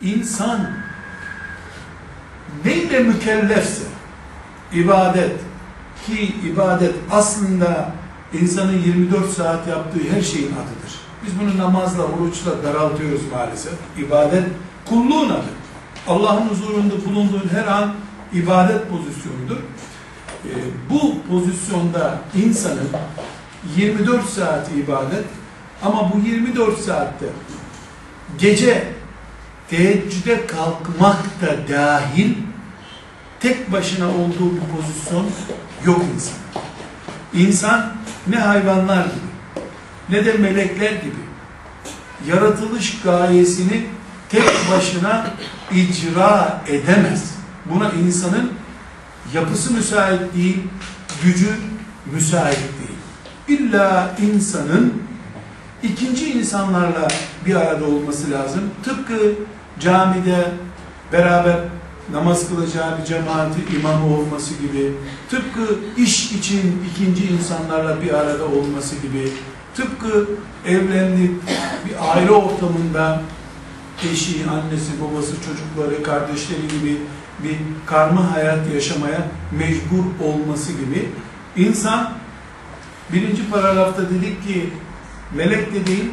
İnsan neyle mükellefse ibadet ki ibadet aslında insanın 24 saat yaptığı her şeyin adıdır. Biz bunu namazla, oruçla daraltıyoruz maalesef. İbadet kulluğun adı. Allah'ın huzurunda bulunduğun her an ibadet pozisyonudur. Ee, bu pozisyonda insanın 24 saat ibadet ama bu 24 saatte gece teheccüde kalkmak da dahil tek başına olduğu bir pozisyon yok insan. İnsan ne hayvanlar gibi ne de melekler gibi yaratılış gayesini tek başına icra edemez. Buna insanın yapısı müsait değil, gücü müsait değil. İlla insanın ikinci insanlarla bir arada olması lazım. Tıpkı camide beraber namaz kılacağı bir cemaati imamı olması gibi, tıpkı iş için ikinci insanlarla bir arada olması gibi, tıpkı evlendik bir aile ortamında eşi, annesi, babası, çocukları, kardeşleri gibi bir karma hayat yaşamaya mecbur olması gibi insan birinci paragrafta dedik ki melek de değil,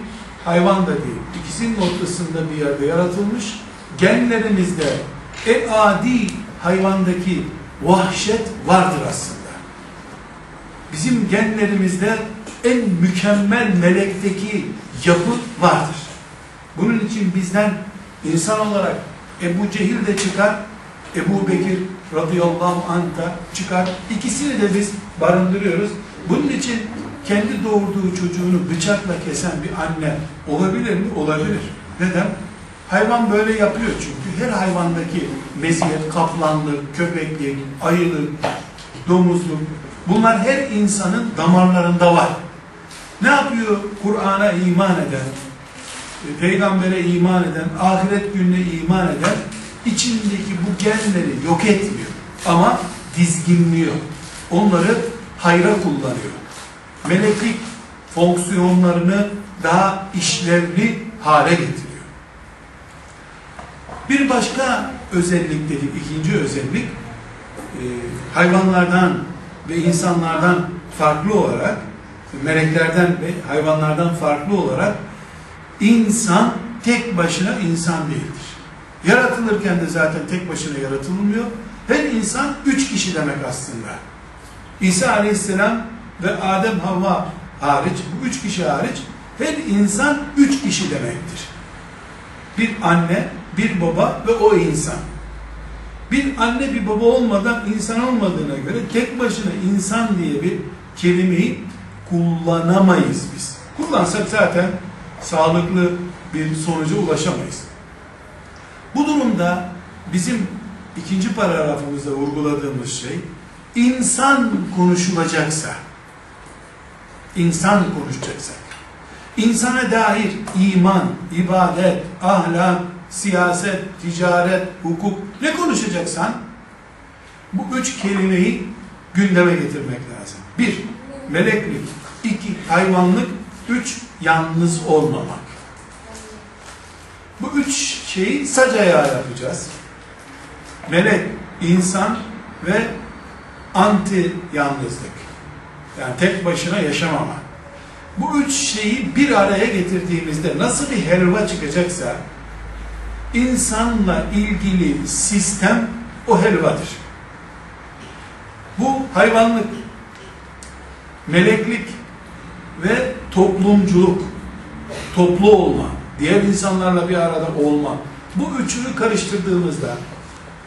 hayvan da değil. İkisinin ortasında bir yerde yaratılmış. Genlerimizde en adi hayvandaki vahşet vardır aslında. Bizim genlerimizde en mükemmel melekteki yapı vardır. Bunun için bizden insan olarak Ebu Cehil de çıkar, Ebu Bekir radıyallahu anh da çıkar. İkisini de biz barındırıyoruz. Bunun için kendi doğurduğu çocuğunu bıçakla kesen bir anne olabilir mi? Olabilir. Neden? Hayvan böyle yapıyor çünkü. Her hayvandaki meziyet, kaplanlık, köpeklik, ayılık, domuzluk bunlar her insanın damarlarında var. Ne yapıyor Kur'an'a iman eden, peygambere iman eden, ahiret gününe iman eden içindeki bu genleri yok etmiyor. Ama dizginliyor. Onları hayra kullanıyor. Meleklik fonksiyonlarını daha işlevli hale getiriyor. Bir başka özellik dedik, ikinci özellik e, hayvanlardan ve insanlardan farklı olarak meleklerden ve hayvanlardan farklı olarak insan tek başına insan değildir. Yaratılırken de zaten tek başına yaratılmıyor. Her insan üç kişi demek aslında. İsa Aleyhisselam ve Adem Havva hariç, bu üç kişi hariç her insan üç kişi demektir. Bir anne, bir baba ve o insan. Bir anne bir baba olmadan insan olmadığına göre tek başına insan diye bir kelimeyi kullanamayız biz. Kullansak zaten sağlıklı bir sonuca ulaşamayız. Bu durumda bizim ikinci paragrafımızda vurguladığımız şey insan konuşulacaksa insan konuşacaksak insana dair iman, ibadet, ahlak, siyaset, ticaret, hukuk ne konuşacaksan bu üç kelimeyi gündeme getirmek lazım. Bir, meleklik. iki hayvanlık. Üç, yalnız olmamak. Bu üç şeyi sac yapacağız. Melek, insan ve anti yalnızlık. Yani tek başına yaşamama. Bu üç şeyi bir araya getirdiğimizde nasıl bir helva çıkacaksa insanla ilgili sistem o helvadır. Bu hayvanlık, meleklik ve toplumculuk, toplu olma, diğer insanlarla bir arada olma. Bu üçünü karıştırdığımızda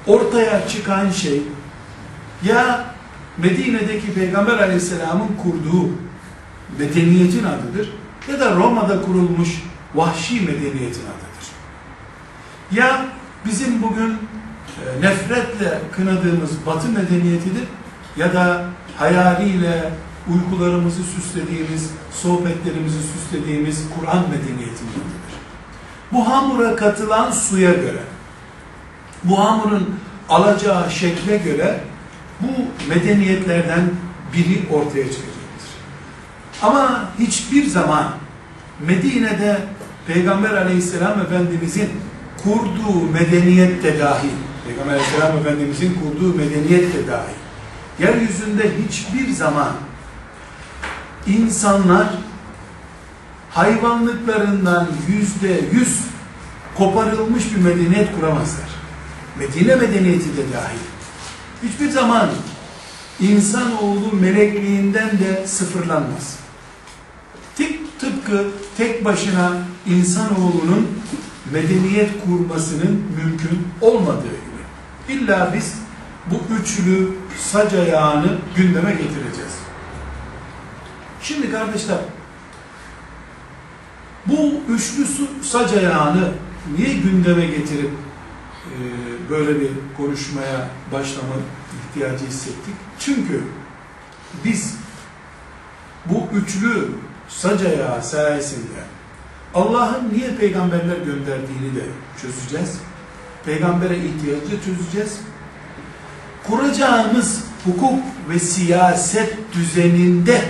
ortaya çıkan şey ya Medine'deki Peygamber Aleyhisselam'ın kurduğu medeniyetin adıdır ya da Roma'da kurulmuş vahşi medeniyetin adıdır. Ya bizim bugün e, nefretle kınadığımız batı medeniyetidir ya da hayaliyle uykularımızı süslediğimiz, sohbetlerimizi süslediğimiz Kur'an medeniyetindendir. Bu hamura katılan suya göre, bu hamurun alacağı şekle göre bu medeniyetlerden biri ortaya çıkacaktır. Ama hiçbir zaman Medine'de Peygamber aleyhisselam Efendimizin kurduğu medeniyet de dahil, Peygamber Aleyhisselam Efendimizin kurduğu medeniyet de dahil, yeryüzünde hiçbir zaman insanlar hayvanlıklarından yüzde yüz koparılmış bir medeniyet kuramazlar. Medine medeniyeti de dahil. Hiçbir zaman insanoğlu melekliğinden de sıfırlanmaz. Tıp, tıpkı tek başına insanoğlunun medeniyet kurmasının mümkün olmadığı gibi. İlla biz bu üçlü sac ayağını gündeme getireceğiz. Şimdi kardeşler, bu üçlü sac ayağını niye gündeme getirip böyle bir konuşmaya başlama ihtiyacı hissettik? Çünkü biz bu üçlü sac ayağı sayesinde Allah'ın niye peygamberler gönderdiğini de çözeceğiz. Peygambere ihtiyacı çözeceğiz. Kuracağımız hukuk ve siyaset düzeninde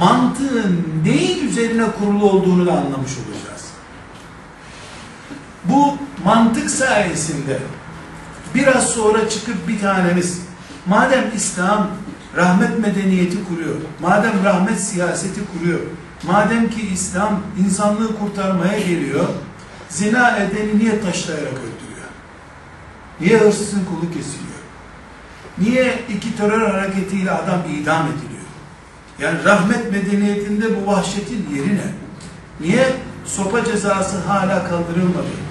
mantığın neyin üzerine kurulu olduğunu da anlamış olacağız. Bu mantık sayesinde biraz sonra çıkıp bir tanemiz madem İslam rahmet medeniyeti kuruyor, madem rahmet siyaseti kuruyor, madem ki İslam insanlığı kurtarmaya geliyor, zina edeni niye taşlayarak öldürüyor? Niye hırsızın kolu kesiliyor? Niye iki terör hareketiyle adam idam ediliyor? Yani rahmet medeniyetinde bu vahşetin yeri ne? Niye sopa cezası hala kaldırılmadı?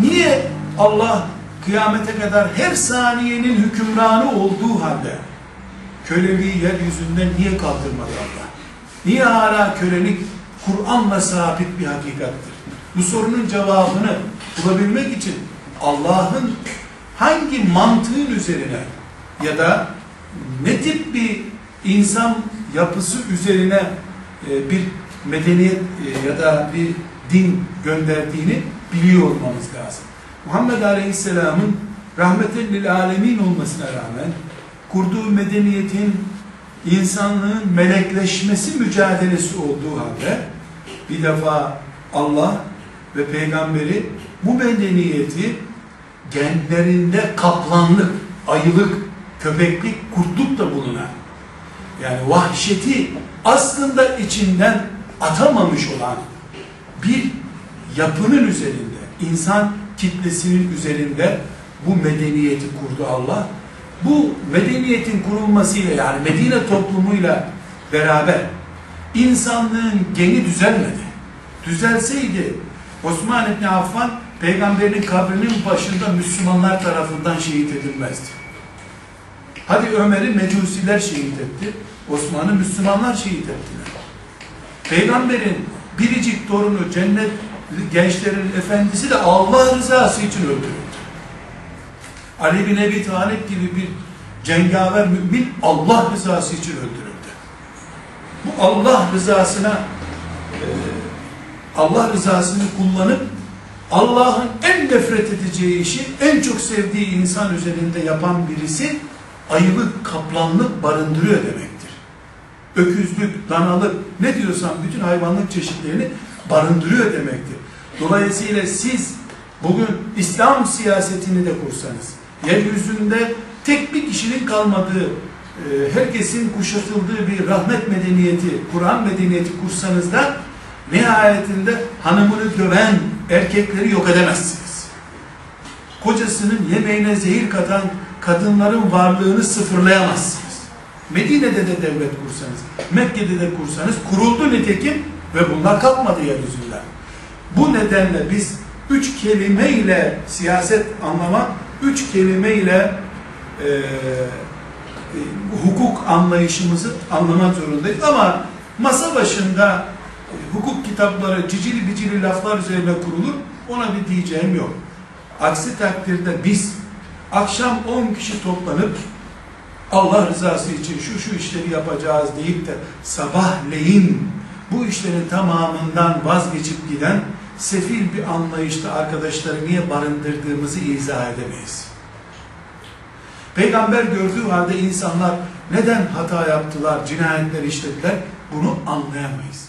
Niye Allah kıyamete kadar her saniyenin hükümranı olduğu halde köleliği yeryüzünden niye kaldırmadı Allah? Niye hala kölelik Kur'an'la sabit bir hakikattir? Bu sorunun cevabını bulabilmek için Allah'ın hangi mantığın üzerine ya da ne tip bir insan yapısı üzerine e, bir medeniyet e, ya da bir din gönderdiğini biliyor olmamız lazım. Muhammed Aleyhisselam'ın rahmeten lil alemin olmasına rağmen kurduğu medeniyetin insanlığın melekleşmesi mücadelesi olduğu halde bir defa Allah ve peygamberi bu medeniyeti genlerinde kaplanlık, ayılık, köpeklik, kurtluk da bulunan yani vahşeti aslında içinden atamamış olan bir yapının üzerinde, insan kitlesinin üzerinde bu medeniyeti kurdu Allah. Bu medeniyetin kurulmasıyla yani Medine toplumuyla beraber insanlığın geni düzelmedi. Düzelseydi Osman İbni Affan peygamberin kabrinin başında Müslümanlar tarafından şehit edilmezdi. Hadi Ömer'i mecusiler şehit etti. Osman'ı Müslümanlar şehit ettiler. Peygamberin biricik torunu cennet gençlerin efendisi de Allah rızası için öldürüldü. Ali bin Ebi Talip gibi bir cengaver mümin Allah rızası için öldürüldü. Bu Allah rızasına e, Allah rızasını kullanıp Allah'ın en nefret edeceği işi en çok sevdiği insan üzerinde yapan birisi ayılık, kaplanlık barındırıyor demektir. Öküzlük, danalık, ne diyorsan bütün hayvanlık çeşitlerini barındırıyor demektir. Dolayısıyla siz bugün İslam siyasetini de kursanız, yeryüzünde tek bir kişinin kalmadığı, e, herkesin kuşatıldığı bir rahmet medeniyeti, Kur'an medeniyeti kursanız da nihayetinde hanımını döven erkekleri yok edemezsiniz. Kocasının yemeğine zehir katan kadınların varlığını sıfırlayamazsınız. Medine'de de devlet kursanız, Mekke'de de kursanız kuruldu nitekim ve bunlar kalkmadı yeryüzünden. Bu nedenle biz üç kelimeyle siyaset anlama, üç kelimeyle e, e, hukuk anlayışımızı anlamak zorundayız. Ama masa başında e, hukuk kitapları cicili bicili laflar üzerine kurulur, ona bir diyeceğim yok. Aksi takdirde biz akşam 10 kişi toplanıp Allah rızası için şu şu işleri yapacağız deyip de sabahleyin bu işlerin tamamından vazgeçip giden sefil bir anlayışta arkadaşları niye barındırdığımızı izah edemeyiz. Peygamber gördüğü halde insanlar neden hata yaptılar, cinayetler işlediler bunu anlayamayız.